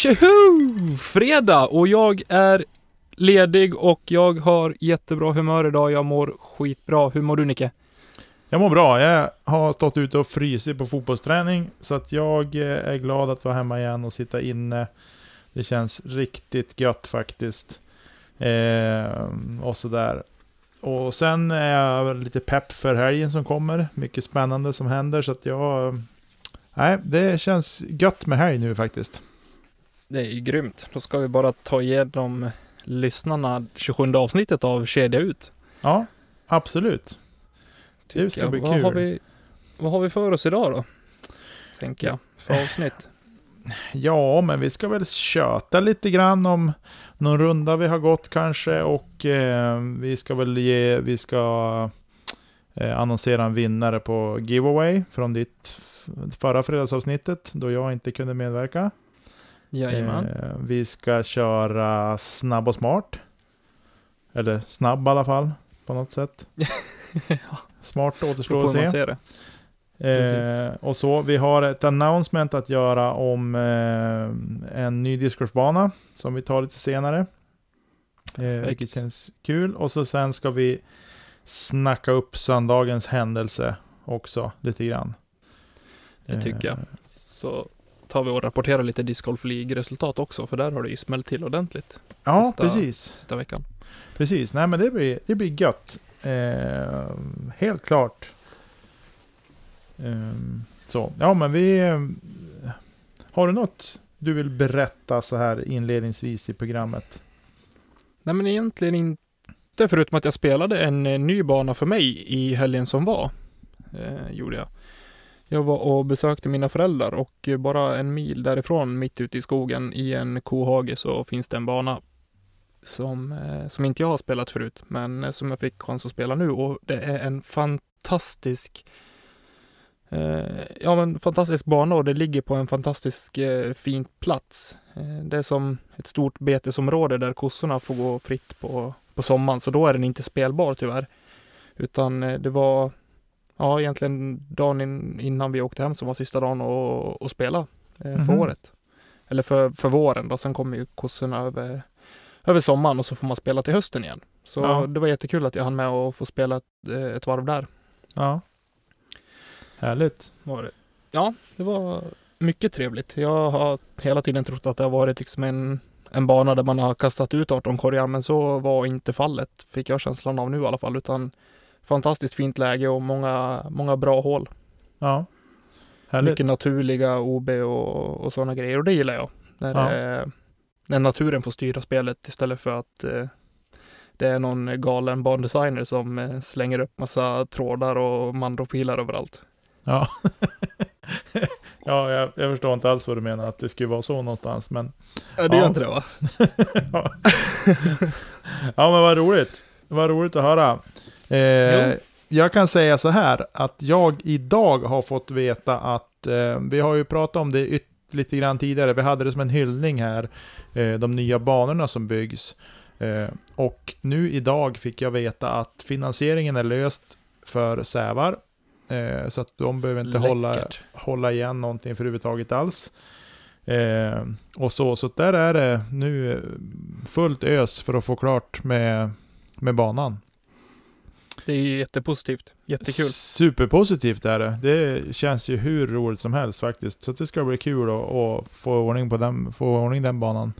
Tjoho! Fredag och jag är ledig och jag har jättebra humör idag. Jag mår skitbra. Hur mår du Nicke? Jag mår bra. Jag har stått ute och frysit på fotbollsträning. Så att jag eh, är glad att vara hemma igen och sitta inne. Det känns riktigt gött faktiskt. Eh, och sådär. Och sen är jag lite pepp för helgen som kommer. Mycket spännande som händer. Så att jag... Eh, nej, det känns gött med helg nu faktiskt. Det är ju grymt. Då ska vi bara ta igenom lyssnarna 27 avsnittet av Kedja ut. Ja, absolut. Det ska Ja, bli vad kul. Har vi, vad har vi för oss idag då? Tänker jag. För avsnitt. Ja, men vi ska väl köta lite grann om någon runda vi har gått kanske och eh, vi ska väl ge, vi ska eh, annonsera en vinnare på giveaway från ditt förra fredagsavsnittet då jag inte kunde medverka. Jajamän. Eh, vi ska köra snabb och smart. Eller snabb i alla fall, på något sätt. Smart återstår att se. se. Eh, och så, vi har ett announcement att göra om eh, en ny discgolfbana som vi tar lite senare. Eh, vilket känns kul. Och så sen ska vi snacka upp söndagens händelse också lite grann. Det tycker jag. Eh, Så tar vi och rapporterar lite Disc Golf League-resultat också, för där har det ju smällt till ordentligt Ja, Sista- precis. sista veckan. Precis. Nej, men det blir, det blir gött. Eh, helt klart. Ehm, så, ja men vi... eh, Har du något du vill berätta så här inledningsvis i programmet? Nej men egentligen inte, förutom att jag spelade en eh, ny bana för mig i helgen som var. Eh, gjorde jag. Jag var och besökte mina föräldrar och bara en mil därifrån, mitt ute i skogen, i en kohage så finns det en bana som, eh, som inte jag har spelat förut, men eh, som jag fick chans att spela nu och det är en fantastisk eh, ja men fantastisk bana och det ligger på en fantastisk eh, fin plats. Eh, det är som ett stort betesområde där kossorna får gå fritt på, på sommaren, så då är den inte spelbar tyvärr. Utan eh, det var, ja egentligen dagen in, innan vi åkte hem som var sista dagen att att spela eh, för Mhm. året. Eller för, för våren då, sen kommer ju kossorna över, över sommaren och så får man spela till hösten igen. Så Ja. det var jättekul att jag hann med att få spela ett, eh, ett varv där. Ja. Härligt. Var det. Ja, det var mycket trevligt. Jag har hela tiden trott att det har varit liksom en, en bana där man har kastat ut 18 korgar, men så var inte fallet, fick jag känslan av nu i alla fall, utan fantastiskt fint läge och många, många bra hål. Ja. Härligt. Mycket naturliga OB och, och sådana grejer och det gillar jag. När, Ja. det, när naturen får styra spelet istället för att eh, det är någon galen bandesigner som eh, slänger upp massa trådar och mandropilar överallt. Ja. ja, jag, jag förstår inte alls vad du menar, att det skulle vara så någonstans, men... Ja, det Ja. gör inte det va? ja. ja, men vad roligt. Vad roligt att höra. Eh, jag kan säga så här, att jag idag har fått veta att, eh, vi har ju pratat om det yt- lite grann tidigare, vi hade det som en hyllning här, eh, de nya banorna som byggs. Eh, och nu idag fick jag veta att finansieringen är löst för Sävar. Eh, så att de behöver inte hålla, Läckert. hålla igen någonting för överhuvudtaget alls. Och så, så där är det nu fullt ös för att få klart med, med banan. Det är ju jättepositivt. Jättekul. Superpositivt är det. Det känns ju hur roligt som helst faktiskt. Så det ska bli kul att, få ordning på den, få ordning den banan.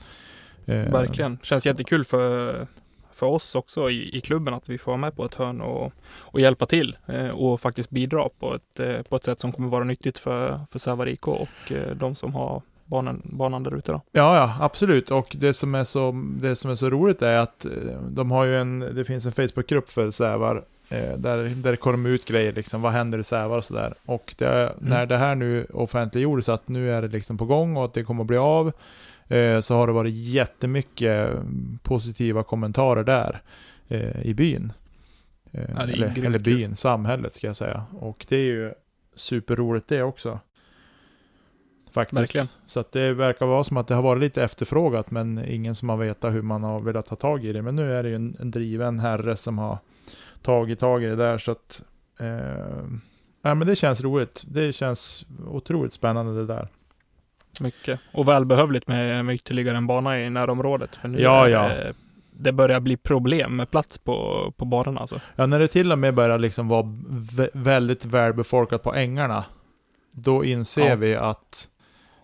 Eh, Verkligen. Känns jättekul för, för oss också i, i klubben att vi får vara med på ett hörn och, och hjälpa till eh, och faktiskt bidra på ett, eh, på ett sätt som kommer vara nyttigt för, för Sävar IK och de som har banan, banan där ute då. Ja, ja, absolut. Och det som är så, det som är så roligt är att eh, de har ju en, det finns en Facebookgrupp för Sävar eh, där, där det kommer ut grejer, liksom, vad händer i Sävar och sådär. Och det, Mm. när det här nu offentliggjordes att nu är det liksom på gång och att det kommer att bli av, eh, så har det varit jättemycket positiva kommentarer där eh, i byn. Eh, Ja, eller, eller byn, samhället ska jag säga. Och det är ju superroligt det också. Faktiskt. Verkligen. Så att det verkar vara som att det har varit lite efterfrågat, men ingen som har vetat hur man har velat ta tag i det. Men nu är det ju en, en driven herre som har tagit tag i det där, så att... Eh, ja, men det känns roligt. Det känns otroligt spännande det där. Mycket. Och välbehövligt med, med ytterligare en bana i närområdet. För nu Ja, är ja. Det, det börjar bli problem med plats på, på banorna alltså. Ja, när det till och med börjar liksom vara vä- väldigt välbefolkat på ängarna, då inser Ja. vi att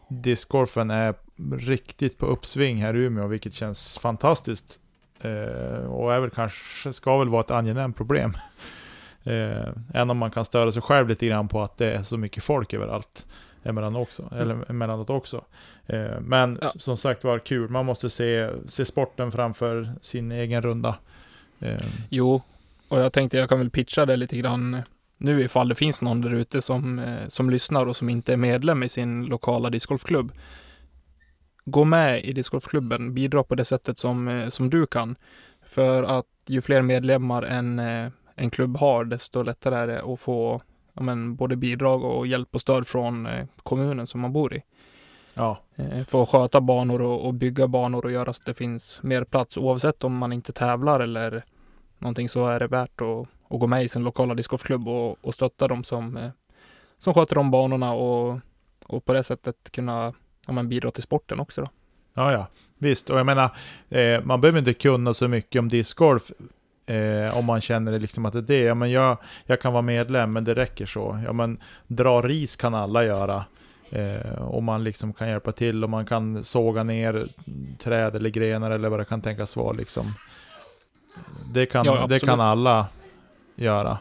discgolfen är riktigt på uppsving här i Umeå, vilket känns fantastiskt. Eh, och är väl kanske, ska väl vara ett angenämt problem. eh, även om man kan störa sig själv lite grann på att det är så mycket folk överallt. Emellan också, eller emellanåt också. Eh, men Ja. som sagt var kul, man måste se, se sporten framför sin egen runda. Eh, Jo, och jag tänkte jag kan väl pitcha det lite grann nu ifall det finns någon där ute som, eh, som lyssnar och som inte är medlem i sin lokala discgolfklubb. Gå med i discgolfklubben, bidra på det sättet som, eh, som du kan. För att ju fler medlemmar en, eh, en klubb har, desto lättare är det att få ja, men, både bidrag och hjälp och stöd från kommunen som man bor i. ja. För att sköta banor och, och bygga banor och göra så att det finns mer plats. Oavsett om man inte tävlar eller någonting så är det värt att, att gå med i sin lokala discgolfklubb och, och stötta dem som, eh, som sköter de banorna och, och på det sättet kunna ja, men bidra till sporten också. Då. Ja, ja. Visst, och jag menar, eh, man behöver inte kunna så mycket om discgolf eh, om man känner det liksom att det är det. Ja, men jag, jag kan vara medlem, men det räcker så. Ja, men dra ris kan alla göra. Eh, och man liksom kan hjälpa till och man kan såga ner träd eller grenar eller vad det kan tänkas vara liksom. Det kan, Ja, det kan alla göra.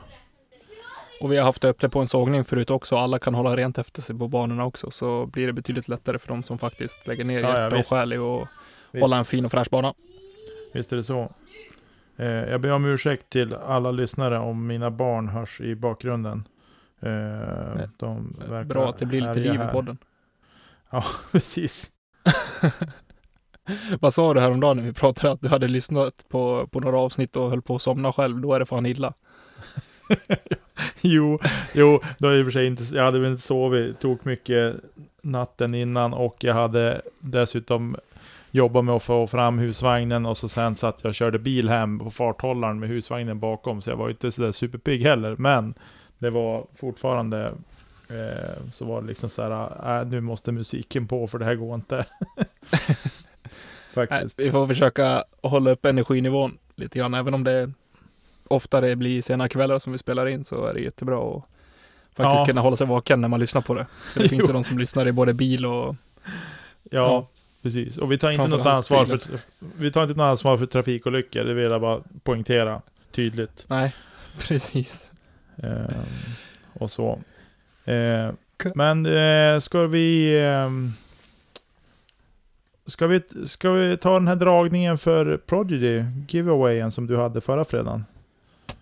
Och vi har haft upp det på en sågning förut också. Alla kan hålla rent efter sig på banorna också. Så blir det betydligt lättare för de som faktiskt lägger ner Ja, ja, hjärta och själ i att Visst. hålla en fin och fräsch bana. Visst är det så. Eh, jag ber om ursäkt till alla lyssnare om mina barn hörs i bakgrunden. Eh, de verkar Bra att det blir lite liv i podden. Precis. Vad sa du häromdagen när vi pratade att du hade lyssnat på, på några avsnitt och höll på att somna själv? Då är det fan illa. jo, jo, då i och för sig inte, jag hade väl inte sovit, tog mycket natten innan och jag hade dessutom jobbat med att få fram husvagnen och så sen satt jag och körde bil hem på farthållaren med husvagnen bakom så jag var inte sådär superpigg heller men det var fortfarande eh, så var det liksom så här, äh, nu måste musiken på för det här går inte. Nej, Faktiskt. vi får försöka hålla upp energinivån lite grann. Även om det oftare blir sena kvällar som vi spelar in så är det jättebra att faktiskt Ja. kunna hålla sig vaken när man lyssnar på det. För det finns ju de som lyssnar i både bil och Ja, precis. Och vi tar inte något ansvar för, vi tar inte något ansvar för trafikolyckor, det vill jag bara poängtera tydligt. nej, precis. Ehm, och så. Eh, K- men eh, ska vi... ehm, ska, vi ska vi ta den här dragningen för Prodigy giveawayen som du hade förra fredagen?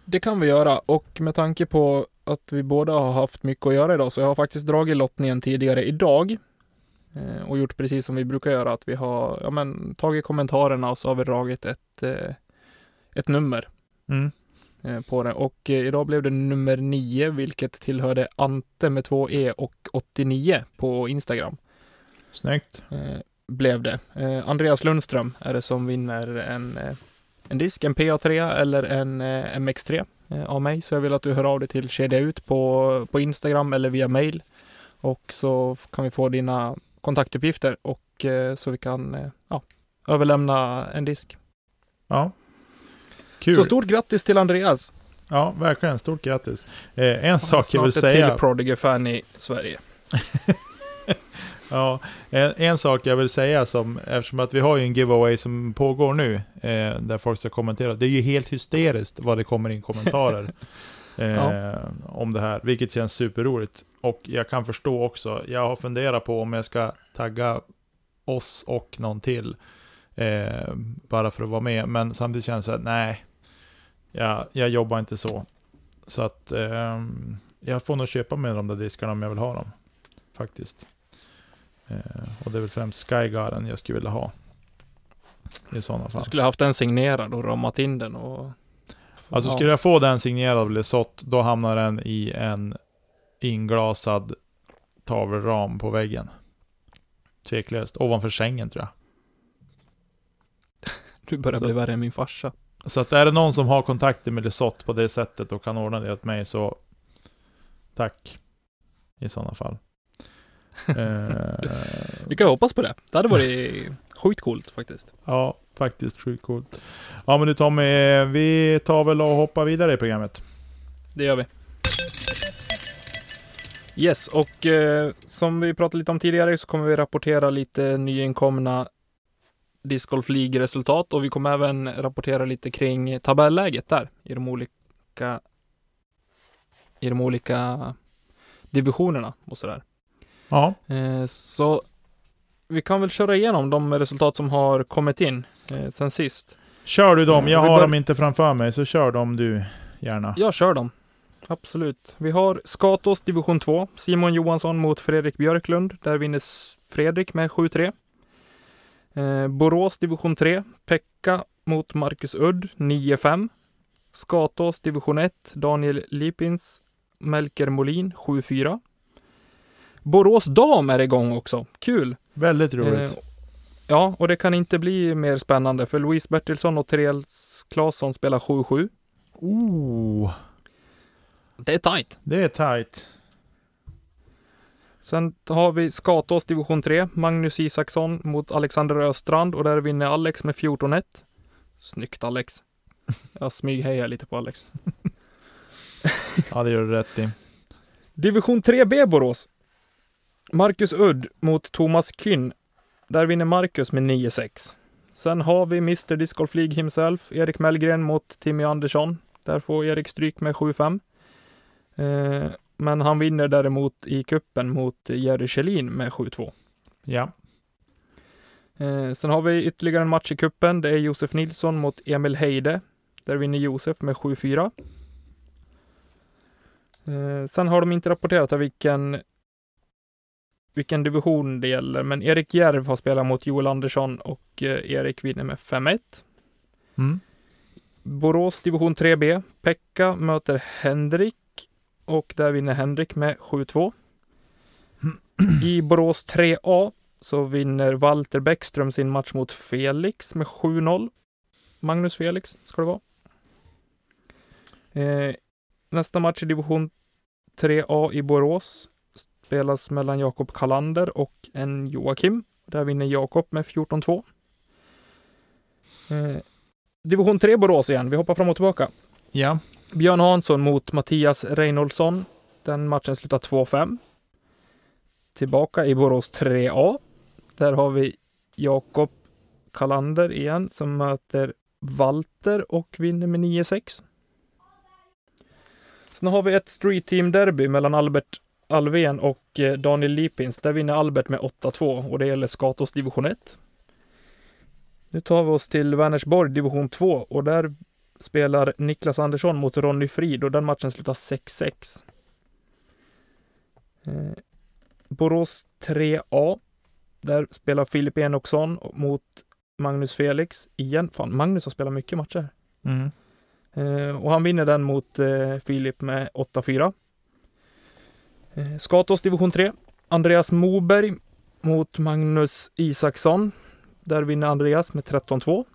Det kan vi göra och med tanke på att vi båda har haft mycket att göra idag så jag har faktiskt dragit lottningen tidigare idag eh, och gjort precis som vi brukar göra att vi har ja, men, tagit kommentarerna och så har vi dragit ett, eh, ett nummer Mm. eh, på det och idag blev det nummer 9 vilket tillhörde Ante med två E och 89 på Instagram Snyggt. blev det. Andreas Lundström är det som vinner en, en disk, en PA3 eller en eh, MX3 eh, av mig. Så jag vill att du hör av dig till Kedja Ut på, på Instagram eller via mail. Och så kan vi få dina kontaktuppgifter och eh, så vi kan ja, överlämna en disk. Ja. Kul. Så stort grattis till Andreas! Ja, verkligen. Stort grattis. Eh, en sak jag Snart vill ett säga. till Prodigy-fan i Sverige. Ja, en, en sak jag vill säga som, eftersom att vi har ju en giveaway som pågår nu, eh, där folk ska kommentera. Det är ju helt hysteriskt vad det kommer in kommentarer eh, Ja. om det här, vilket känns superroligt. Och jag kan förstå också, jag har funderat på om jag ska tagga oss och någon till, eh, bara för att vara med. Men samtidigt känns det att nej, jag, jag jobbar inte så. Så att ehm, jag får nog köpa med de där diskarna om jag vill ha dem. Faktiskt. Eh, och det är väl främst Skygarden jag skulle vilja ha. I sådana Du fall. skulle haft den signerad och ramat in den och... Alltså skulle jag få den signerad av Lesoth, då hamnar den i en inglasad tavelram på väggen. Tveklöst. Ovanför sängen tror jag. Du börjar Så- bli värre än min farsa. Så att är det någon som har kontakter med Lesoth på det sättet och kan ordna det åt mig så tack. I sådana fall. Eh, Vi kan hoppas på det. Det hade varit sjukt coolt faktiskt. ja, faktiskt sjukt coolt. Ja men du Tommy, vi tar väl och hoppar vidare i programmet. Det gör vi. Yes, och eh, som vi pratade lite om tidigare så kommer vi rapportera lite nyinkomna Disc Golf League-resultat och vi kommer även rapportera lite kring tabelläget där i de olika i de olika divisionerna och sådär. Ja, Eh, så vi kan väl köra igenom de resultat som har kommit in eh, sen sist. kör du dem. Jag Vi har dem inte framför mig, så kör dem du gärna. Jag kör dem. Absolut. Vi har Skatås division 2. Simon Johansson mot Fredrik Björklund. Där vinner Fredrik med 7-3. Eh, Borås division 3. Pekka mot Marcus Udd 9-5. Skatås division 1. Daniel Lipins. Melker Molin 7-4. Borås dam är igång också. Kul! Väldigt roligt. Eh, ja, och det kan inte bli mer spännande för Louise Bertilsson och Therese Claesson spelar 7-7. oh, Det är tajt. det är tight. Sen har vi Skatås division 3, Magnus Isaksson mot Alexander Östrand och där vinner Alex med 14-1. Snyggt Alex. Jag smyghejar lite på Alex. Ja, det gör du rätt i. Division 3B Borås. Marcus Udd mot Thomas Kyn. Där vinner Marcus med 9-6. Sen har vi Mr Disc Golf League himself, Erik Mellgren mot Timmy Andersson. Där får Erik stryk med 7-5. Eh, men han vinner däremot i kuppen mot Jerry Kjellin med 7-2. Ja. Eh, sen har vi ytterligare en match i kuppen. Det är Josef Nilsson mot Emil Heide. Där vinner Josef med 7-4. Eh, sen har de inte rapporterat av vilken, vilken division det gäller, men Erik Järv har spelat mot Joel Andersson och eh, Erik vinner med 5-1. Mm. Borås division 3B. Pekka möter Henrik och där vinner Henrik med 7-2. I Borås 3A så vinner Walter Bäckström sin match mot Felix med 7-0. Magnus Felix ska det vara. Eh, nästa match i division 3A i Borås spelas mellan Jakob Kalander och en Joakim. Där vinner Jakob med 14-2. Eh, division 3 Borås igen. Vi hoppar fram och tillbaka. Ja. Björn Hansson mot Mattias Reinoldsson. Den matchen slutar 2-5. Tillbaka i Borås 3A. Där har vi Jakob Kalander igen som möter Walter och vinner med 9-6. Sen har vi ett Street Team Derby mellan Albert Alvén och eh, Daniel Lipins. Där vinner Albert med 8-2 och det gäller Skatås division 1. Nu tar vi oss till Vänersborg division 2 och där spelar Niklas Andersson mot Ronny Frid och den matchen slutar 6-6. Eh, Borås 3A. Där spelar Filip Enoksson mot Magnus Felix igen. Fan, Magnus har spelat mycket matcher. Mm. Eh, och han vinner den mot Filip med 8-4. Eh, Skatås division 3. Andreas Moberg mot Magnus Isaksson. Där vinner Andreas med 13-2.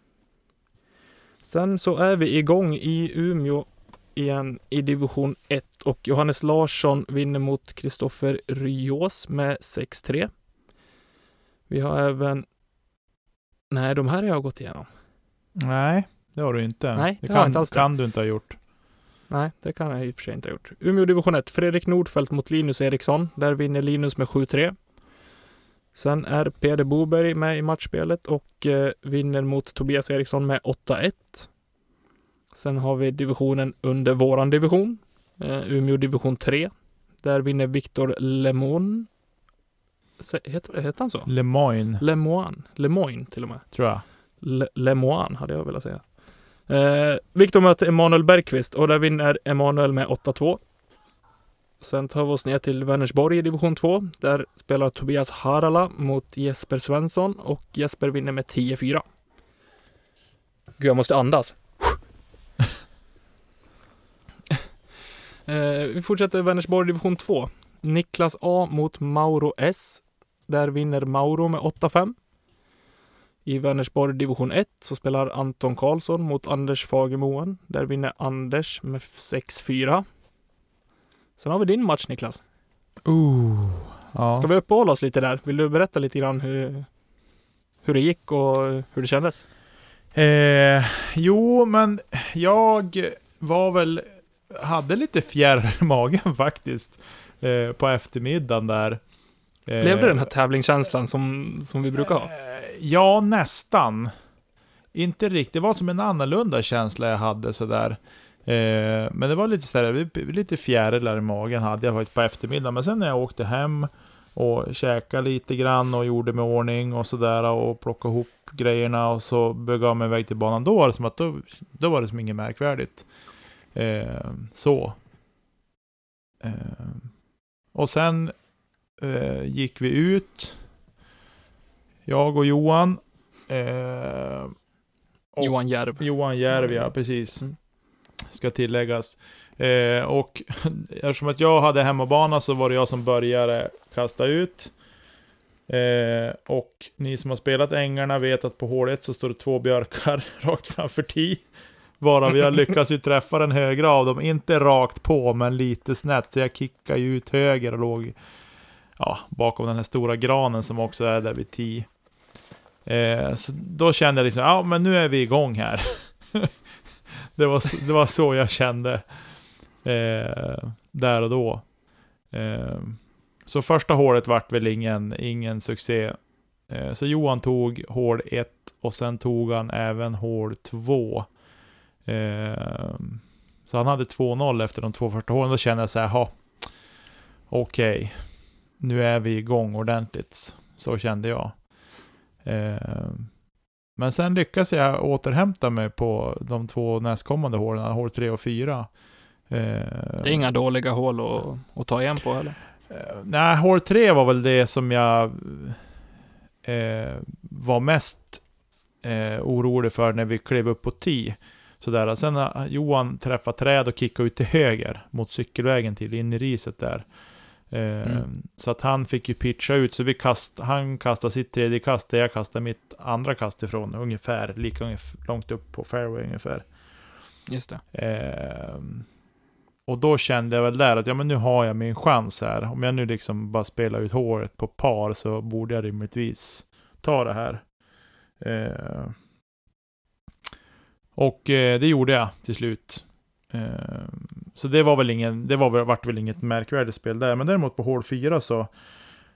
Sen så är vi igång i Umeå igen i division 1 och Johannes Larsson vinner mot Kristoffer Ryås med 6-3. Vi har även Nej, de här har jag gått igenom. Nej, det har du inte. Nej, det det kan, inte kan du inte ha gjort. Nej, det kan jag i och för sig inte ha gjort. Umeå division 1. Fredrik Nordfeldt mot Linus Eriksson. Där vinner Linus med 7-3. Sen är Peder Boberg med i matchspelet och eh, vinner mot Tobias Eriksson med 8-1. Sen har vi divisionen under våran division, eh, Umeå division 3. Där vinner Viktor Lemon. Heter, heter han så? Lemoine, Lemoine. Lemoine till och med. tror jag. Le- Lemoine hade jag velat säga. Eh, Viktor möter Emanuel Bergqvist och där vinner Emanuel med 8-2. Sen tar vi oss ner till Vänersborg i division 2. Där spelar Tobias Harala mot Jesper Svensson och Jesper vinner med 10-4. Gud, jag måste andas. eh, vi fortsätter Vänersborg division 2. Niklas A mot Mauro S. Där vinner Mauro med 8-5. I Vänersborg division 1 så spelar Anton Karlsson mot Anders Fagermoen. Där vinner Anders med 6-4. Sen har vi din match Niklas. Ooh. Ja. Ska vi uppehålla oss lite där? Vill du berätta lite grann hur, hur det gick och hur det kändes? Eh, jo, men jag var väl... Hade lite fjärr i magen faktiskt. Eh, på eftermiddagen där. Eh, Blev det den här tävlingskänslan som, som vi brukar ha? Eh, Ja, nästan. Inte riktigt. Det var som en annorlunda känsla jag hade sådär. Eh, men det var lite sådär, lite fjärilar i magen hade jag faktiskt på eftermiddagen. Men sen när jag åkte hem och käkade lite grann och gjorde mig ordning och sådär och plockade ihop grejerna och så begav mig iväg till banan. Då var det som att då, då var det som inget märkvärdigt. Eh, så. Eh, och sen eh, gick vi ut. Jag och Johan. Eh, och- Johan Järv. Johan Järv, ja precis. Ska tilläggas. Eh, och eftersom att jag hade hemmabana så var det jag som började kasta ut. Eh, och ni som har spelat ängarna vet att på hål 1 så står det två björkar rakt framför tee. Varav jag lyckas ju träffa den högra av dem. Inte rakt på, men lite snett. Så jag kickade ju ut höger och låg ja, bakom den här stora granen som också är där vid 10. Eh, så då kände jag liksom, ja men nu är vi igång här. det, var, så- det var så jag kände eh, där och då. Eh, så första hålet vart väl ingen, ingen succé. Eh, så Johan tog hål 1 och sen tog han även hål 2. Eh, så han hade 2-0 efter de två första hålen. Då kände jag så här, ha, okej, nu är vi igång ordentligt. Så kände jag. Eh, men sen lyckas jag återhämta mig på de två nästkommande hålen, hål 3 och 4. Eh, Det är inga dåliga hål att, att ta igen på heller. Eh, nej, hål 3 var väl det som jag eh, var mest eh, orolig för när vi klev upp på 10. Sådär. Sen har Johan träffat träd och kickade ut till höger mot cykelvägen till in i riset där. Eh, Mm. Så att han fick ju pitcha ut, så vi kast, han kastade sitt tredje kast, där jag kastade mitt andra kast ifrån, ungefär lika långt upp på fairway ungefär. Just det. Ehm, och då kände jag väl där att ja, men nu har jag min chans här. Om jag nu liksom bara spelar ut håret på par så borde jag rimligtvis ta det här. Ehm, och eh, det gjorde jag till slut. Ehm, så det var väl ingen, det var, vart väl inget märkvärdigt spel där. Men däremot på hål 4 så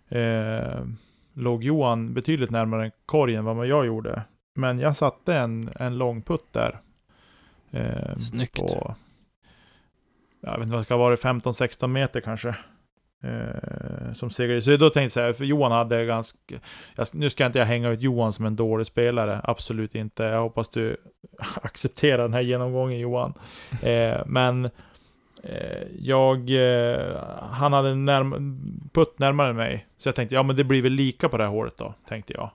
eh, låg Johan betydligt närmare korgen än vad jag gjorde. Men jag satte en, en lång putt där. Eh, Snyggt. På, jag vet inte vad det ska vara, 15-16 meter kanske. Eh, som segrade. Så då tänkte jag för Johan hade ganska... Jag, nu ska inte jag hänga ut Johan som en dålig spelare, absolut inte. Jag hoppas du accepterar den här genomgången Johan. Eh, men eh, jag... Eh, han hade närm putt närmare mig. Så jag tänkte, ja men det blir väl lika på det här hålet då, tänkte jag.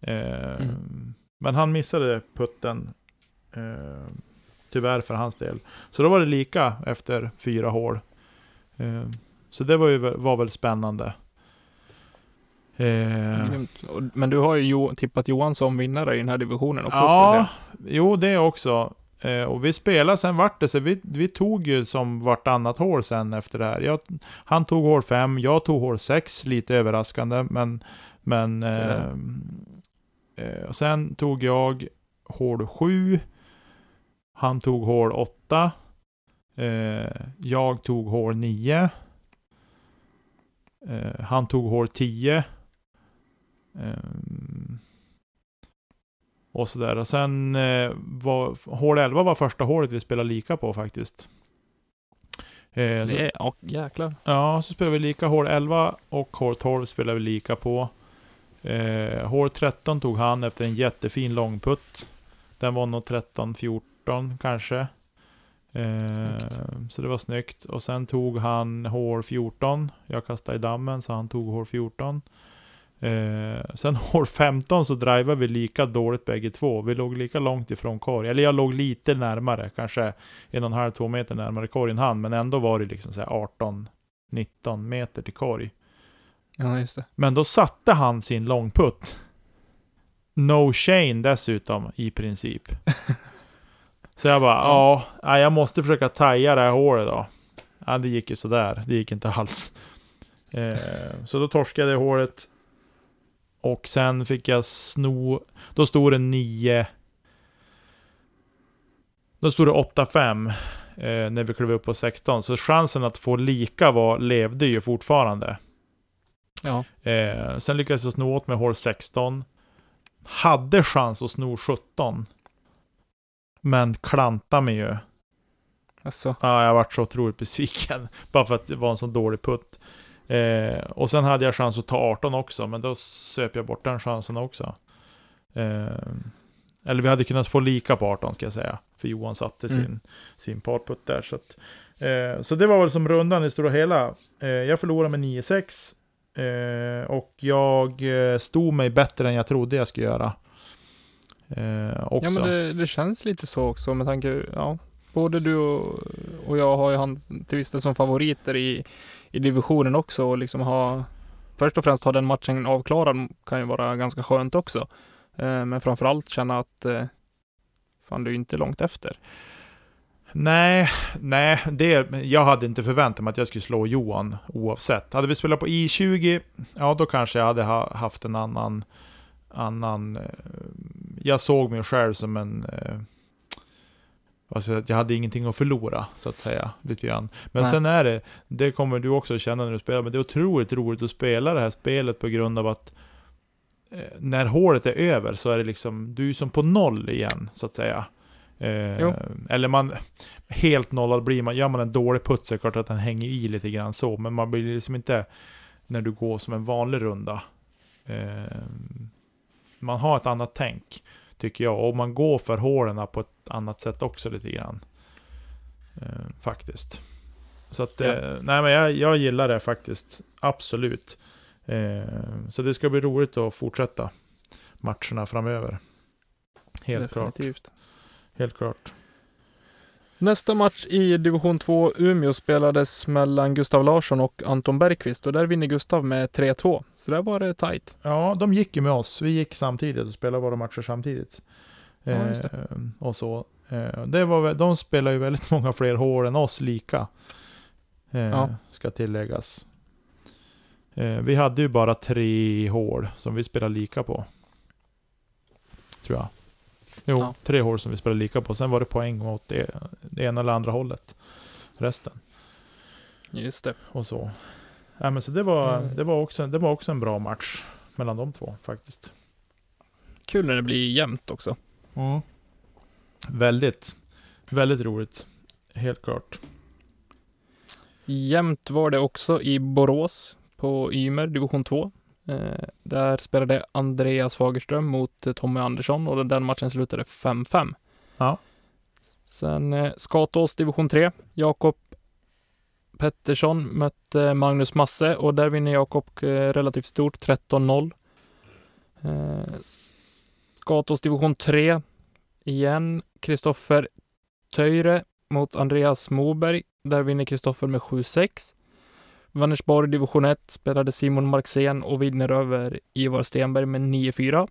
Eh, Mm. Men han missade putten. Eh, tyvärr för hans del. Så då var det lika efter fyra hål. Så det var ju var väl spännande. Eh, Men du har ju jo, tippat Johan som vinnare i den här divisionen också. ja, jo det också. Eh, och vi spelade, sen vart det så vi, vi tog ju som vartannat hål sen efter det här. Jag, han tog hål 5, jag tog hål 6, lite överraskande, men... men Så där. eh, eh, och sen tog jag hål 7, han tog hål 8, eh, jag tog hål 9, eh, han tog hål 10, Ehm, och sådär. Och sen eh, var hål 11 var första hålet vi spelade lika på faktiskt. Eh, så, Det ja, jäklar. ja, så spelade vi lika hål 11 och hål 12 spelade vi lika på. Eh, hål 13 tog han efter en jättefin långputt. Den var nog 13-14 kanske. Eh, så det var snyggt. Och sen tog han hål 14. Jag kastade i dammen så han tog hål 14. Eh, sen hål 15 så drivade vi lika dåligt bägge två. Vi låg lika långt ifrån korg. Eller jag låg lite närmare, kanske en och en halv, två meter närmare korgen han. Men ändå var det liksom så här 18, 19 meter till korg. Ja, just det. Men då satte han sin långputt. No Shane dessutom, i princip. Så jag bara, ja, ja, jag måste försöka taja det här hålet då. Ja, det gick ju sådär. Det gick inte alls. Eh, så då torskade jag hålet. Och sen fick jag sno... Då stod det 9... Då stod det 8-5 eh, när vi klev upp på 16. Så chansen att få lika var, levde ju fortfarande. Ja. Eh, sen lyckades jag sno åt med hål 16. Hade chans att sno 17. Men klanta mig ju. Alltså. Ja, jag varit så otroligt besviken. Bara för att det var en så dålig putt. Eh, och sen hade jag chans att ta 18 också, men då söp jag bort den chansen också. Eh, eller vi hade kunnat få lika på 18 ska jag säga. För Johan satte Mm. sin, sin parputt där. Så, att, eh, så det var väl som rundan i stora hela. Eh, jag förlorade med 9-6. Eh, och jag eh, stod mig bättre än jag trodde jag skulle göra. Eh, också. Ja, men det, det känns lite så också med tanke, ja. Både du och, och jag har ju han till viss del som favoriter i, i divisionen också och liksom ha Först och främst ha den matchen avklarad kan ju vara ganska skönt också. Eh, men framförallt känna att eh, fan, du är inte långt efter. Nej, nej, det, jag hade inte förväntat mig att jag skulle slå Johan oavsett. Hade vi spelat på I20, ja då kanske jag hade ha, haft en annan, annan... eh, Jag såg mig själv som en... ska jag, hade ingenting att förlora, så att säga. Lite grann. Men Nej. sen är det, det kommer du också känna när du spelar, men det är otroligt roligt att spela det här spelet på grund av att eh, när hålet är över så är det liksom, du är som på noll igen, så att säga. Eh, eller man, helt nollad blir man, gör man en dålig putt så är det klart att den hänger i lite grann så, men man blir liksom inte när du går som en vanlig runda. Eh, man har ett annat tänk, tycker jag, och man går för hålen på ett annat sätt också lite grann. Eh, faktiskt. Så att, Ja. eh, nej men jag, jag gillar det faktiskt, absolut. Eh, så det ska bli roligt att fortsätta matcherna framöver. Helt klart. Definitivt. Helt klart. Nästa match i division 2 Umeå spelades mellan Gustav Larsson och Anton Bergqvist och där vinner Gustav med 3-2. Så där var det tajt. Ja, de gick ju med oss. Vi gick samtidigt och spelade våra matcher samtidigt. Ja, just Eh, och så. Eh, det var, de spelar ju väldigt många fler hål än oss lika. Eh, Ja. Ska tilläggas. Eh, vi hade ju bara tre hål som vi spelade lika på. Tror jag. Jo, Ja. tre hål som vi spelade lika på. Sen var det poäng åt det, det ena eller andra hållet. Resten. Just det. och så. Ja, men så det var, Mm. det, var också, det var också en bra match mellan de två faktiskt. Kul när det blir jämnt också. Väldigt, väldigt roligt. Helt klart. Jämnt var det också i Borås på Ymer, division 2. Eh, där spelade Andreas Fagerström mot eh, Tommy Andersson och den matchen slutade 5-5. Ja. Sen eh, Skatås division 3. Jakob Pettersson mötte Magnus Masse och där vinner Jakob eh, relativt stort 13-0. Eh, division 3. Igen Kristoffer Töjre mot Andreas Moberg. Där vinner Kristoffer med 7-6. Vänersborg division 1 spelade Simon Marxén och vinner över Ivar Stenberg med 9-4.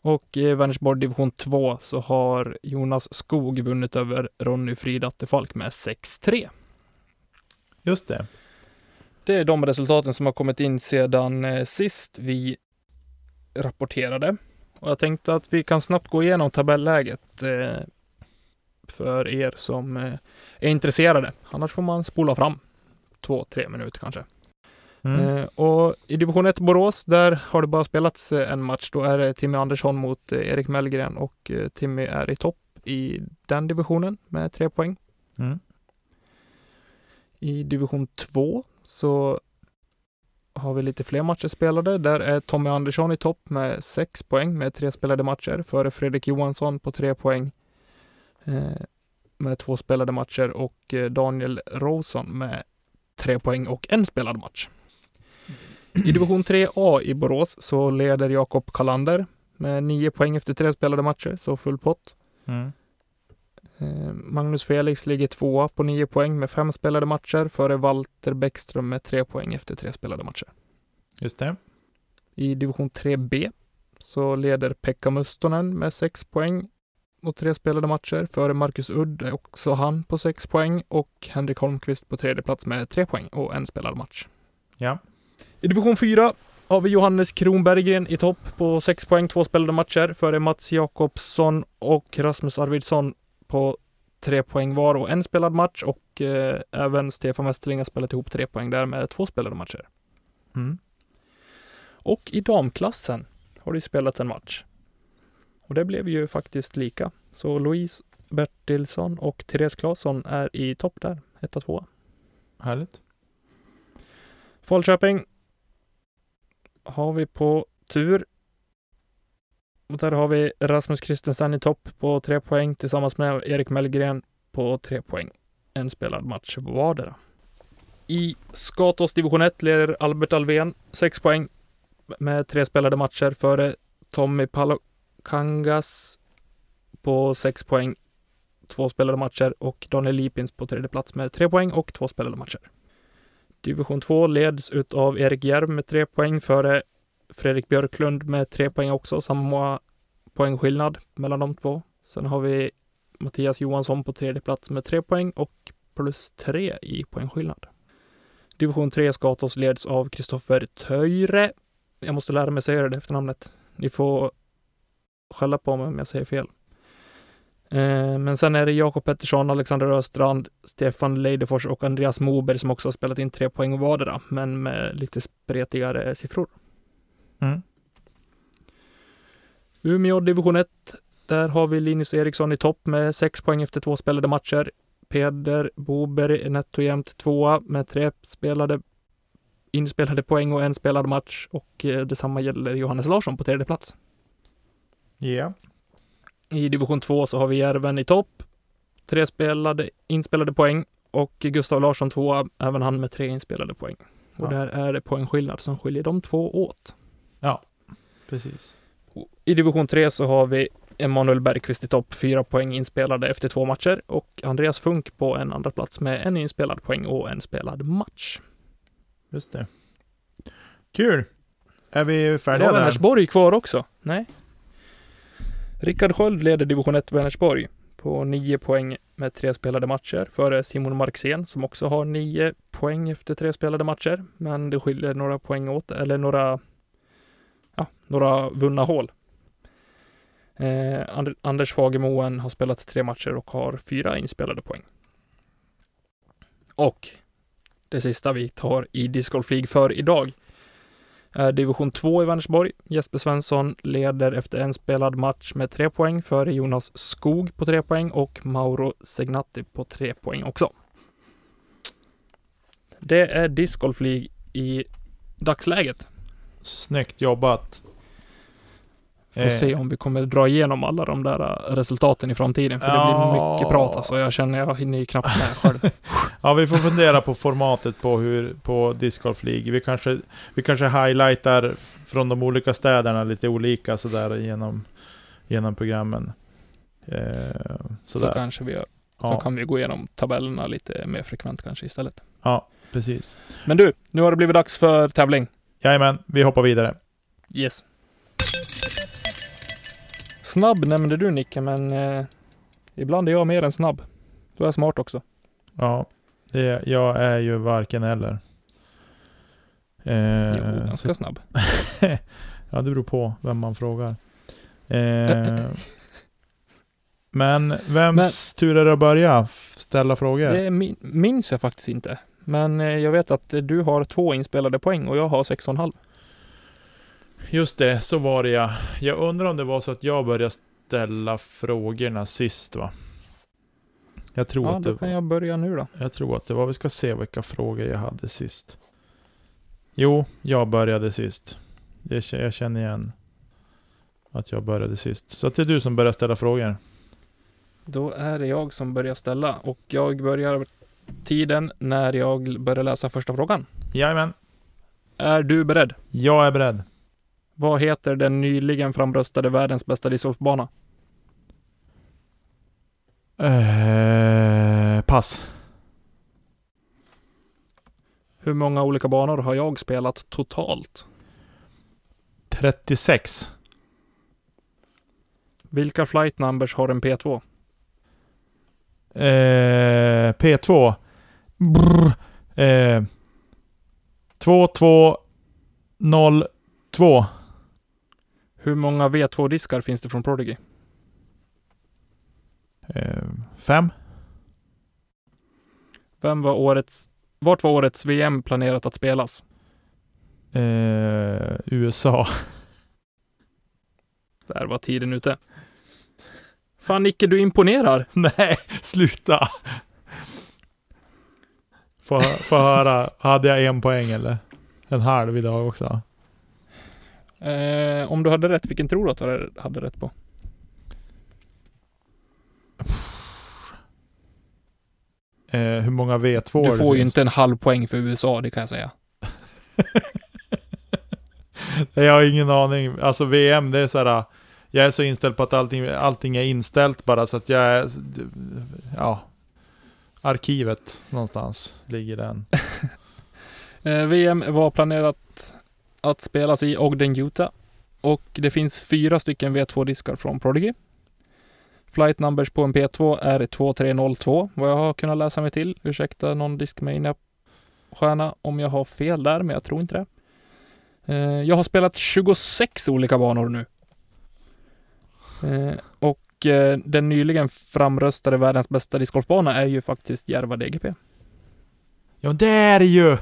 Och i Vänersborg division 2 så har Jonas Skog vunnit över Ronny Frid Attefalk med 6-3. Just det. Det är de resultaten som har kommit in sedan eh, sist vi rapporterade. Och jag tänkte att vi kan snabbt gå igenom tabelläget eh, för er som eh, är intresserade. Annars får man spola fram två, tre minuter kanske. Mm. Och i division 1 Borås, där har det bara spelats en match. Då är det Timmy Andersson mot Erik Mellgren och Timmy är i topp i den divisionen med tre poäng. Mm. I division 2 så har vi lite fler matcher spelade. Där är Tommy Andersson i topp med 6 poäng med tre spelade matcher före Fredrik Johansson på 3 poäng eh, med två spelade matcher och eh, Daniel Rosen med 3 poäng och en spelad match. I division 3A i Borås så leder Jakob Kalander med 9 poäng efter tre spelade matcher, så full pott. Mm. Eh, Magnus Felix ligger tvåa på nio poäng med fem spelade matcher före Walter Bäckström med tre poäng efter tre spelade matcher. Just det. I division 3B så leder Pekka Mustonen med sex poäng och tre spelade matcher före Marcus Udd är också han på sex poäng och Henrik Holmqvist på tredje plats med tre poäng och en spelad match. Ja. I division 4 har vi Johannes Kronberggren i topp på sex poäng, två spelade matcher före Mats Jakobsson och Rasmus Arvidsson på tre poäng var och en spelad match och eh, även Stefan Westerling har spelat ihop tre poäng där med två spelade matcher. Mm. Och i damklassen har det spelats en match. Och det blev ju faktiskt lika. Så Louise Bertilsson och Therese Claesson är i topp där, etta, tvåa. Härligt. Falköping har vi på tur. Och där har vi Rasmus Kristensen i topp på tre poäng tillsammans med Erik Mellgren på tre poäng. En spelad match vardera. I Skatås division 1 leder Albert Alvén sex poäng med tre spelade matcher före Tommy Palokangas på sex poäng, två spelade matcher och Daniel Lipins på tredje plats med tre poäng och två spelade matcher. Division 2 leds av Erik Järv med tre poäng före Fredrik Björklund med tre poäng också, samma poängskillnad mellan de två. Sen har vi Mattias Johansson på tredje plats med tre poäng och plus tre i poängskillnad. Division 3 Skatås leds av Kristoffer Töjre. Jag måste lära mig säga det efternamnet. Ni får skälla på mig om jag säger fel. Eh, men sen är det Jakob Pettersson, Alexander Östrand, Stefan Leidefors och Andreas Moberg som också har spelat in tre poäng vardera, men med lite spretigare siffror. Mm. Umeå division 1. Där har vi Linus Eriksson i topp med sex poäng efter två spelade matcher. Peder Boberg är netto jämnt tvåa med tre spelade inspelade poäng och en spelad match och eh, detsamma gäller Johannes Larsson på tredje plats. Ja. I division 2 så har vi Järven i topp. Tre spelade, inspelade poäng och Gustav Larsson tvåa, även han med tre inspelade poäng. Och Ja. där är det poängskillnad som skiljer de två åt. Precis. I division 3 så har vi Emanuel Bergqvist i topp, fyra poäng inspelade efter två matcher och Andreas Funk på en andra plats med en inspelad poäng och en spelad match. Just det. Kul! Är vi färdiga där? Vänersborg kvar också. Nej. Rickard Sköld leder division 1 Vänersborg på nio poäng med tre spelade matcher före Simon Marxén som också har nio poäng efter tre spelade matcher. Men det skiljer några poäng åt, eller några, ja, några vunna hål. Eh, Anders Fagermoen har spelat tre matcher och har fyra inspelade poäng. Och det sista vi tar i Discgolf League för idag är division 2 i Vänersborg. Jesper Svensson leder efter en spelad match med tre poäng före Jonas Skog på tre poäng och Mauro Segnatti på tre poäng också. Det är Discgolf League i dagsläget. Snyggt jobbat. Får Eh. se om vi kommer dra igenom alla de där äh, resultaten i framtiden. För det Ja. blir mycket prat alltså. Jag känner jag hinner ju knappt med själv. Ja, vi får fundera på formatet på hur, på Disc Golf League. Vi kanske, vi kanske highlightar från de olika städerna lite olika sådär genom, genom programmen. Eh, Så sådär. kanske vi gör. Så Ja, kan vi gå igenom tabellerna lite mer frekvent kanske istället. ja, precis. Men du, nu har det blivit dags för tävling. Jajamän, vi hoppar vidare. Yes. Snabb nämnde du Nicke, men eh, ibland är jag mer än snabb. Du är smart också. Ja, det, jag är ju varken eller. Eh, jo, ganska så- snabb. ja, det beror på vem man frågar. Eh, men vems tur är det att börja ställa frågor? Det min, minns jag faktiskt inte. Men eh, jag vet att du har två inspelade poäng och jag har sex och en halv. Just det, så var det ja. Jag undrar om det var så att jag började ställa frågorna sist va? Jag tror, Ja, att det då kan var, jag börja nu då. jag tror att det var, vi ska se vilka frågor jag hade sist. Jo, jag började sist. Jag, jag känner igen att jag började sist. Så att det är du som börjar ställa frågor. Då är det jag som börjar ställa och jag börjar tiden när jag börjar läsa första frågan. Jajamän, Är du beredd? jag är beredd. Vad heter den nyligen framröstade världens bästa discgolfbana? Eh, pass. Hur många olika banor har jag spelat totalt? 36. Vilka flight numbers har en P2? Eh, P2. Brr. Eh, 2202. Hur många V2-diskar finns det från Prodigy? Eh, 5. Vem var årets, vart var årets VM planerat att spelas? Eh, USA. Där var tiden ute. Fan Nicke, du imponerar. Nej, sluta. Få, få höra. Hade jag en poäng eller? En halv idag också. Eh, om du hade rätt, vilken tror du att du hade rätt på? Eh, hur många V2 Du får ju inte en halv poäng för USA, det kan jag säga. Jag har ingen aning. Alltså VM, det är så här. Jag är så inställd på att allting, allting är inställt bara så att jag är... Ja. Arkivet någonstans ligger den. Eh, VM var planerat att spelas i Ogden, Utah. Och det finns fyra stycken V2-diskar från Prodigy. Flight numbers på en P2 är 2302, vad jag har kunnat läsa mig till. Ursäkta någon Discmania-stjärna om jag har fel där, men jag tror inte det. Eh, Jag har spelat 26 olika banor nu. Eh, Och eh, den nyligen framröstade världens bästa discgolfbana är ju faktiskt Järva DGP. Ja, det är det ju!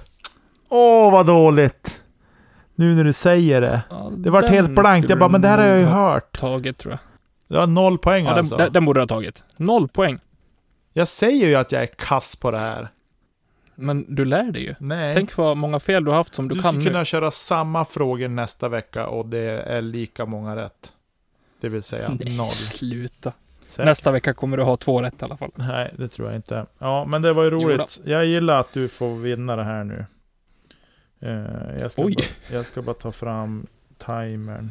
Åh, vad dåligt! Nu när du säger det. Ja, Det vart den helt blankt. Jag skulle bara, men det här har jag ju hört. Tagit tror jag. Det var noll poäng Ja, alltså. den, den, den borde du ha tagit. Noll poäng. Jag säger ju att jag är kass på det här. Men du lär dig ju. Nej. Tänk vad många fel du har haft som du, du kan skulle nu. kunna köra samma frågor nästa vecka och det är lika många rätt. Det vill säga Nej, noll. sluta. Säkert. Nästa vecka kommer du ha två rätt i alla fall. Nej, det tror jag inte. Ja, men det var ju Jo roligt. Jag gillar att du får vinna det här nu. Eh, jag, ska Oj. bara, jag ska bara ta fram timern.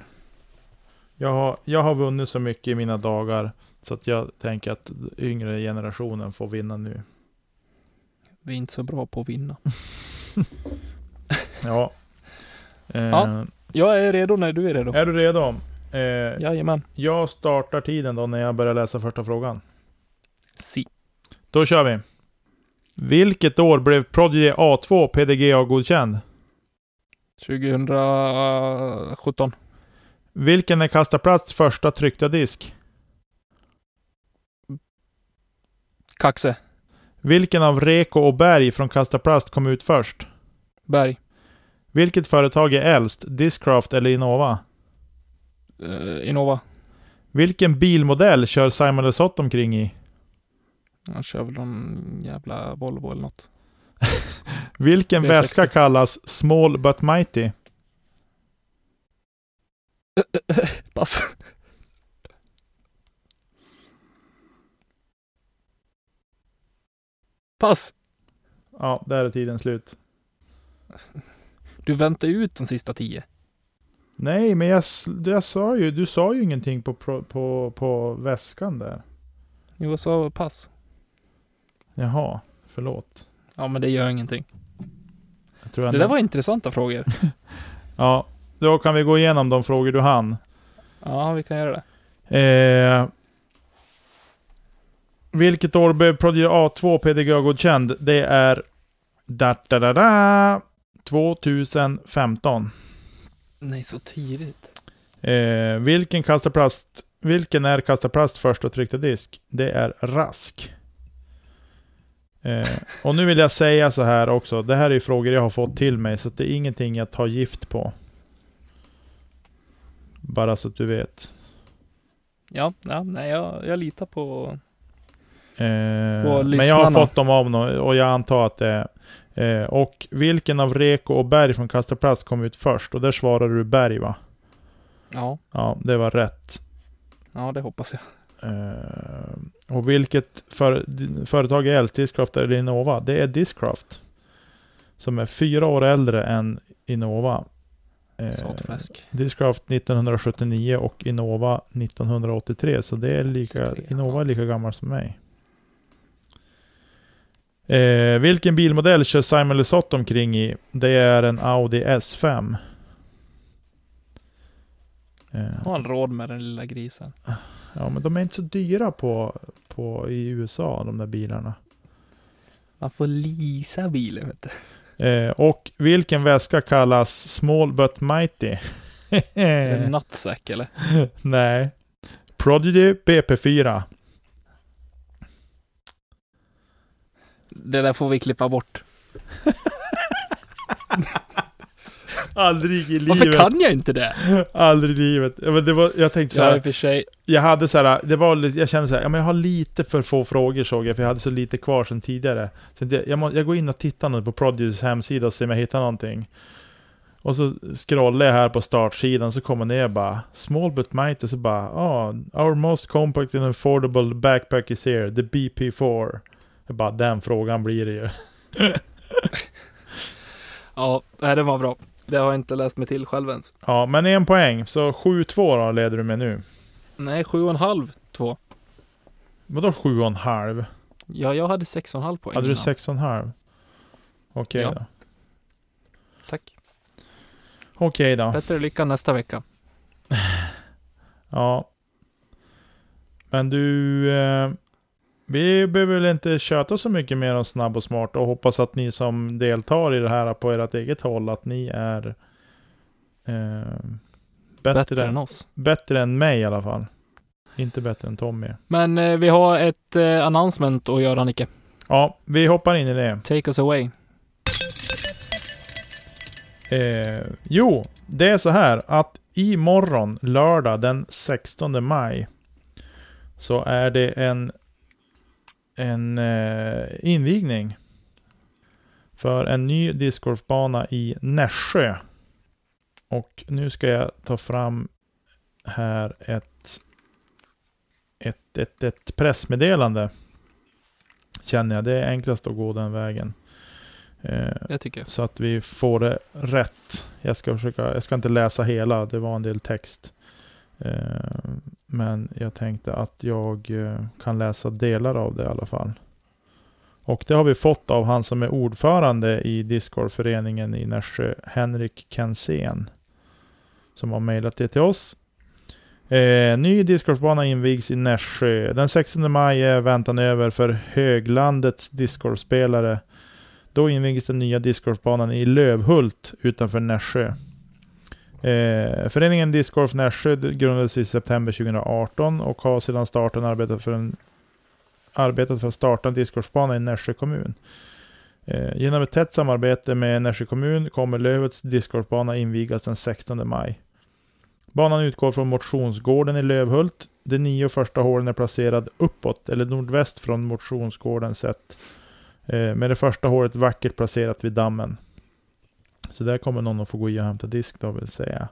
Jag har, jag har vunnit så mycket i mina dagar så att jag tänker att yngre generationen får vinna nu. Vi är inte så bra på att vinna. Ja. Eh, Ja. Jag är redo när du är redo. Är du redo? Eh, Jajamän. jag startar tiden då när jag börjar läsa första frågan. Si. Då kör vi. Vilket år blev Prodigy A2 PDGA-godkänd? 2017. Vilken är Kastaplasts första tryckta disk? Kaxe. Vilken av Reko och Berg från Kastaplast kom ut först? Berg. Vilket företag är äldst? Discraft eller Innova? Uh, Innova. Vilken bilmodell kör Simon Lesoth omkring i? Han kör väl någon jävla Volvo eller något. Vilken V60. väska kallas Small But Mighty? Pass. Pass. Ja, där är tiden slut. Du väntar ut de sista tio. Nej, men jag, jag sa ju, du sa ju ingenting på, på, på, på väskan där. Jo, jag sa pass. Jaha, förlåt. Ja, men det gör ingenting. Jag tror Det ändå- där var intressanta frågor. Ja, då kan vi gå igenom de frågor du hann. Ja, vi kan göra det. Eh, vilket år blev Prodigy A2 PDGA-godkänd? Det är... Da, da, da, da, 2015. Nej, så tidigt. Eh, vilken kastaplast... Vilken är Kastaplast första tryckta disk? Det är Rask. Eh, och nu vill jag säga så här också, det här är frågor jag har fått till mig, så det är ingenting jag tar gift på. Bara så att du vet. Ja, ja nej, jag, jag litar på... Eh, Och men jag har fått dem av någon och jag antar att det är... Eh, och vilken av Reko och Berg från Kastaplast kom ut först? Och där svarade du Berg va? Ja, Ja, det var rätt. ja det hoppas jag. Eh, och vilket för, företag är äldst, Discraft eller Innova? Det är Discraft. Som är fyra år äldre än Innova. Eh. Discraft 1979 och Innova 1983. Så det är lika, 83, Innova är lika gammal som mig. Eh, vilken bilmodell kör Simon Lesoth omkring i? Det är en Audi S5. Eh, Har han råd med den lilla grisen? Ja, men de är inte så dyra på, på, i USA, de där bilarna. Man får leasa bilen vet du. Eh, och vilken väska kallas Small But Mighty? Nutsack eller? Nej. Prodigy BP4. Det där får vi klippa bort. Aldrig i Varför livet. kan jag inte det? Aldrig i livet. Ja, men det var, jag tänkte så Ja, i här, och för sig. jag hade så här, det var lite, jag kände så här, ja men jag har lite för få frågor såg jag, för jag hade så lite kvar sedan tidigare. Så jag, jag, må, jag går in och tittar nu på Prodigys hemsida och ser om jag hittar någonting. Och så scrollar jag här på startsidan, så kommer ner bara Small but mighty, så bara ah, Our most compact and affordable backpack is here, the BP4. Jag bara, den frågan blir det ju. Ja, det var bra. Det har jag inte läst mig till själv ens. Ja, men en poäng, så 7-2 då leder du med nu. Nej, sju och en halv, två. Vadå 7,5? Ja, jag hade sex och en halv poäng Hade du innan. 6,5? Okej Ja. då. Tack. Okej då. Bättre lycka nästa vecka. Ja. Men du, eh, vi behöver väl inte köta så mycket mer om snabb och smart och hoppas att ni som deltar i det här på ert eget håll, att ni är eh, bättre, Bättre än oss. bättre än mig i alla fall. Inte bättre än Tommy. Men eh, vi har ett eh, announcement att göra, Nicke. Ja, vi hoppar in i det. Take us away. Eh, jo, det är så här att imorgon, lördag den 16 maj, så är det en, en eh, invigning för en ny discgolfbana i Nässjö. Och nu ska jag ta fram här ett, ett, ett, ett pressmeddelande. Känner jag. Det är enklast att gå den vägen. Eh, så att vi får det rätt. Jag ska försöka, jag ska inte läsa hela, det var en del text. Eh, men jag tänkte att jag eh, kan läsa delar av det i alla fall. Och det har vi fått av han som är ordförande i discgolfföreningen i Nässjö, Henrik Kensén. Som har mejlat det till oss. Eh, ny discgolfbana invigs i Nässjö. Den 16 maj är väntan över för Höglandets discgolfspelare då invigs den nya discgolfbanan i Lövhult utanför Nässjö. Eh, föreningen Discgolf Nässjö grundades i september 2018 och har sedan starten arbetat för, en, arbetat för att starta en discgolfbana i Nässjö kommun. Eh, genom ett tätt samarbete med Nässjö kommun kommer Lövhults discgolfbana invigas den 16 maj. Banan utgår från motionsgården i Lövhult. De nio första hålen är placerade uppåt eller nordväst från motionsgården sett Eh, med det första hålet vackert placerat vid dammen. Så där kommer någon att få gå i och hämta disk då vill säga.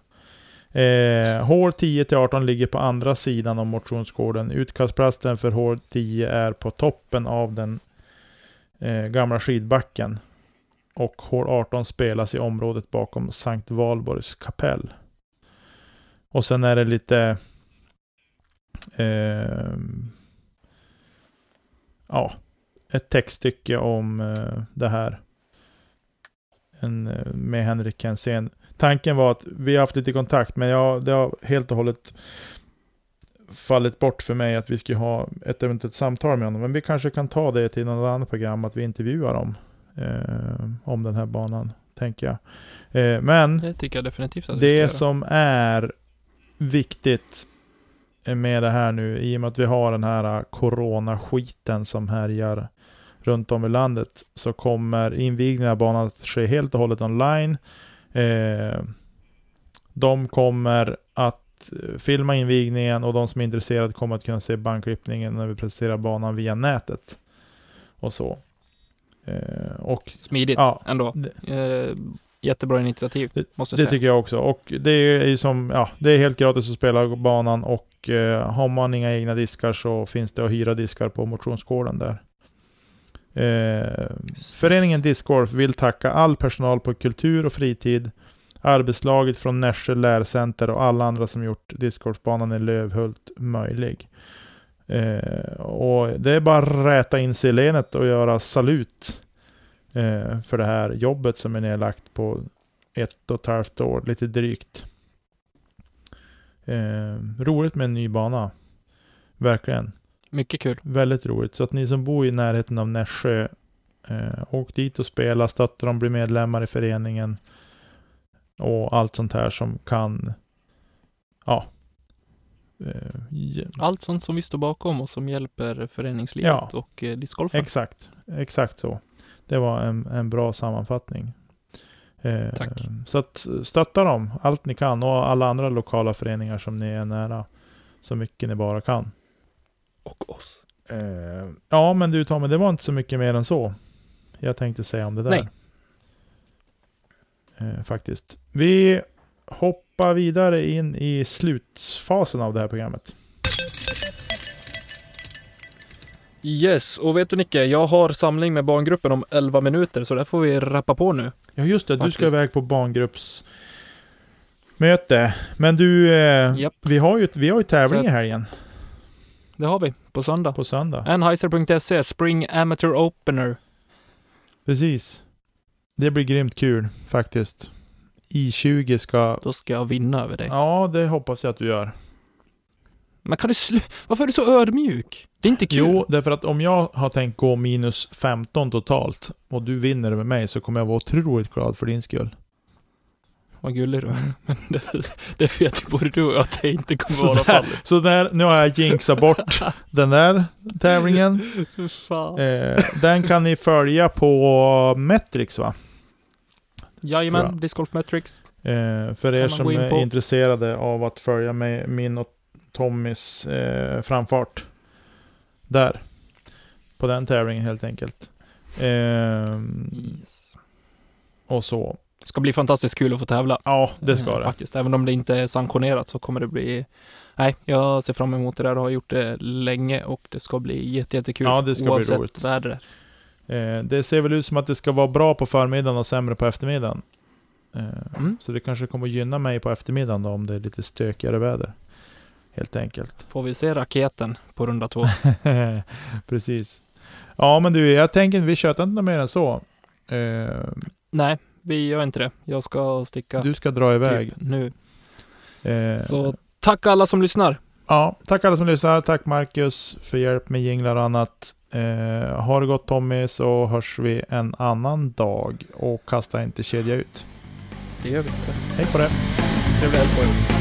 Eh, hål 10 till 18 ligger på andra sidan av motionsgården. Utkastplatsen för hål 10 är på toppen av den eh, gamla skidbacken. Och hål 18 spelas i området bakom Sankt Valborgs kapell. Och sen är det lite eh, ja, ett textstycke om eh, det här. En, eh, med Henrik Kensén. Tanken var att vi har haft lite kontakt, men jag, det har helt och hållet fallit bort för mig att vi ska ha ett eventuellt samtal med honom. Men vi kanske kan ta det till något annat program, att vi intervjuar dem eh, om den här banan, tänker jag. Eh, men Det tycker jag definitivt att det som är viktigt med det här nu, i och med att vi har den här coronaskiten som härjar runt om i landet så kommer invigningen av banan att ske helt och hållet online. Eh, de kommer att eh, filma invigningen och de som är intresserade kommer att kunna se bandklippningen när vi presenterar banan via nätet. Och så. Eh, och Smidigt Ja. ändå. Eh, jättebra initiativ, Det- måste jag det säga. tycker jag också. Och det är ju som, ja, det är helt gratis att spela banan och eh, har man inga egna diskar så finns det att hyra diskar på motionsgården där. Eh, föreningen Discgolf vill tacka all personal på kultur och fritid, arbetslaget från Nässjö lärcenter och alla andra som gjort discgolfbanan i Lövhult möjlig. Eh, och det är bara att räta in sig i lenet och göra salut eh, för det här jobbet som är nedlagt på ett och ett halvt år, lite drygt. Eh, roligt med en ny bana. Verkligen. Mycket kul. Väldigt roligt. Så att ni som bor i närheten av Nässjö, eh, åk dit och spela, stötta dem, bli medlemmar i föreningen. Och allt sånt här som kan, ja. Eh, ge- Allt sånt som vi står bakom och som hjälper föreningslivet Ja. och eh, discgolfen. Exakt, exakt så. Det var en, en bra sammanfattning. Eh, Tack. Så att stötta dem allt ni kan och alla andra lokala föreningar som ni är nära. Så mycket ni bara kan. Och oss. Eh, ja men du Tommy, det var inte så mycket mer än så. Jag tänkte säga om det där. Nej. Eh, faktiskt. Vi hoppar vidare in i slutfasen av det här programmet. Yes, och vet du Nicke, jag har samling med barngruppen om 11 minuter, så där får vi rappa på nu. Ja just det, du ska Faktiskt. iväg på barngruppsmöte. Men du, eh, Japp. vi har ju vi har ju tävling Så i helgen Det har vi, på söndag. på söndag. Anheuser.se, Spring Amateur Opener. Precis. Det blir grymt kul faktiskt. I20 ska... Då ska jag vinna över dig. Ja, det hoppas jag att du gör. Men kan du slu- Varför är du så ödmjuk? Det är inte kul. Jo, därför att om jag har tänkt gå minus 15 totalt och du vinner över mig så kommer jag vara otroligt glad för din skull. Vad gullig du är. Men det, det vet ju både du och jag att det inte kommer vara Sådär, fallet. så där, nu har jag jinxat bort den där tävlingen. Eh, den kan ni följa på Metrix va? Jajamän, jag. Disc Golf Metrics. Eh, för er som är intresserade av att följa med min och Tommys eh, framfart. Där. På den tävlingen helt enkelt. Ehm, och så. Ska bli fantastiskt kul att få tävla. Ja, det ska Eh, det. Faktiskt, även om det inte är sanktionerat så kommer det bli... Nej, jag ser fram emot det där och har gjort det länge och det ska bli jätte, jättekul. Ja, det ska bli roligt. väder. Eh, det ser väl ut som att det ska vara bra på förmiddagen och sämre på eftermiddagen. Eh, Mm. Så det kanske kommer gynna mig på eftermiddagen då, om det är lite stökigare väder. Helt enkelt. Får vi se raketen på runda två. Precis. Ja, men du, jag tänker vi tjötar inte mer än så. Eh, Nej, vi gör inte det. Jag ska sticka du ska dra iväg. typ nu. Eh, Så tack alla som lyssnar. Ja, tack alla som lyssnar. Tack Marcus för hjälp med jinglar och annat. Eh, ha det gott Tommy, så hörs vi en annan dag. Och kasta inte kedja ut. Det gör vi inte. Hej på det! Trevlig helg på er.